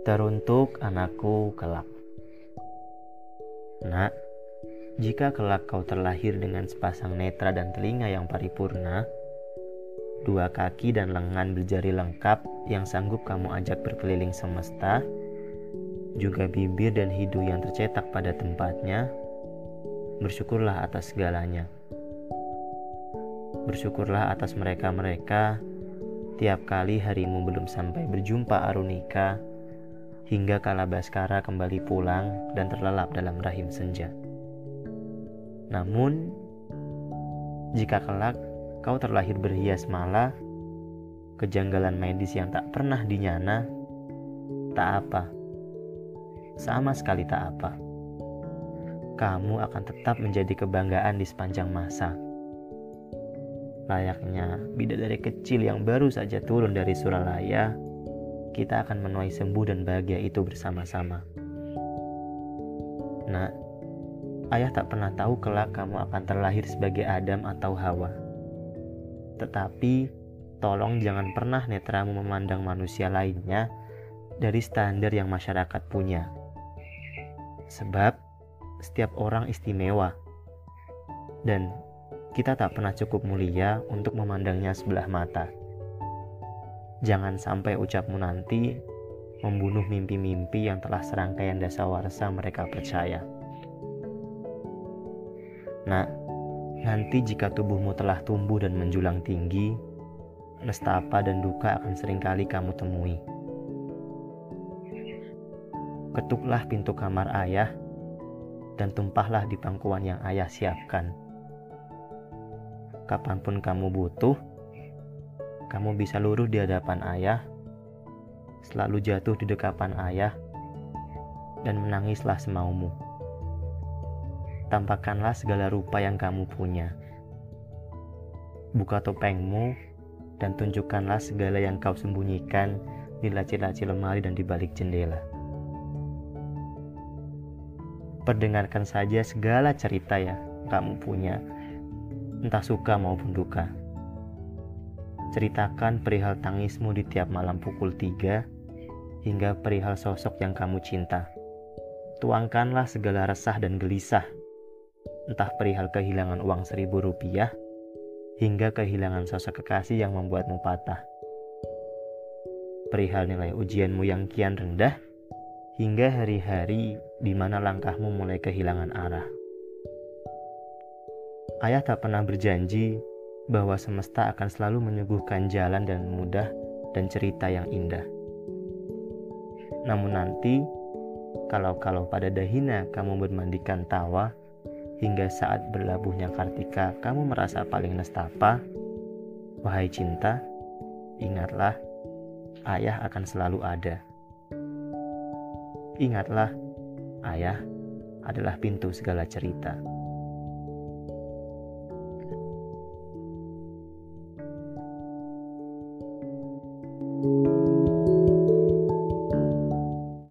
Teruntuk anakku kelak. Nak, jika kelak kau terlahir dengan sepasang netra dan telinga yang paripurna, dua kaki dan lengan berjari lengkap yang sanggup kamu ajak berkeliling semesta, juga bibir dan hidung yang tercetak pada tempatnya, bersyukurlah atas segalanya. Bersyukurlah atas mereka-mereka tiap kali harimu belum sampai berjumpa Arunika hingga kala Baskara kembali pulang dan terlelap dalam rahim senja. Namun, jika kelak kau terlahir berhias malah, kejanggalan medis yang tak pernah dinyana, tak apa. Sama sekali tak apa. Kamu akan tetap menjadi kebanggaan di sepanjang masa Layaknya bidadari kecil yang baru saja turun dari Suralaya, kita akan menuai sembuh dan bahagia itu bersama-sama. Nah, ayah tak pernah tahu kelak kamu akan terlahir sebagai Adam atau Hawa. Tetapi, tolong jangan pernah netramu memandang manusia lainnya dari standar yang masyarakat punya. Sebab, setiap orang istimewa. Dan kita tak pernah cukup mulia untuk memandangnya sebelah mata. Jangan sampai ucapmu nanti membunuh mimpi-mimpi yang telah serangkaian dasawarsa mereka percaya. Nah, nanti jika tubuhmu telah tumbuh dan menjulang tinggi, nestapa dan duka akan sering kali kamu temui. Ketuklah pintu kamar ayah dan tumpahlah di pangkuan yang ayah siapkan kapan pun kamu butuh, kamu bisa luruh di hadapan ayah, selalu jatuh di dekapan ayah, dan menangislah semaumu. Tampakkanlah segala rupa yang kamu punya. Buka topengmu dan tunjukkanlah segala yang kau sembunyikan di laci-laci lemari dan di balik jendela. Perdengarkan saja segala cerita ya kamu punya entah suka maupun duka. Ceritakan perihal tangismu di tiap malam pukul tiga, hingga perihal sosok yang kamu cinta. Tuangkanlah segala resah dan gelisah, entah perihal kehilangan uang seribu rupiah, hingga kehilangan sosok kekasih yang membuatmu patah. Perihal nilai ujianmu yang kian rendah, hingga hari-hari di mana langkahmu mulai kehilangan arah. Ayah tak pernah berjanji bahwa semesta akan selalu menyuguhkan jalan dan mudah dan cerita yang indah. Namun nanti, kalau-kalau pada dahina kamu bermandikan tawa, hingga saat berlabuhnya Kartika kamu merasa paling nestapa, wahai cinta, ingatlah, ayah akan selalu ada. Ingatlah, ayah adalah pintu segala cerita.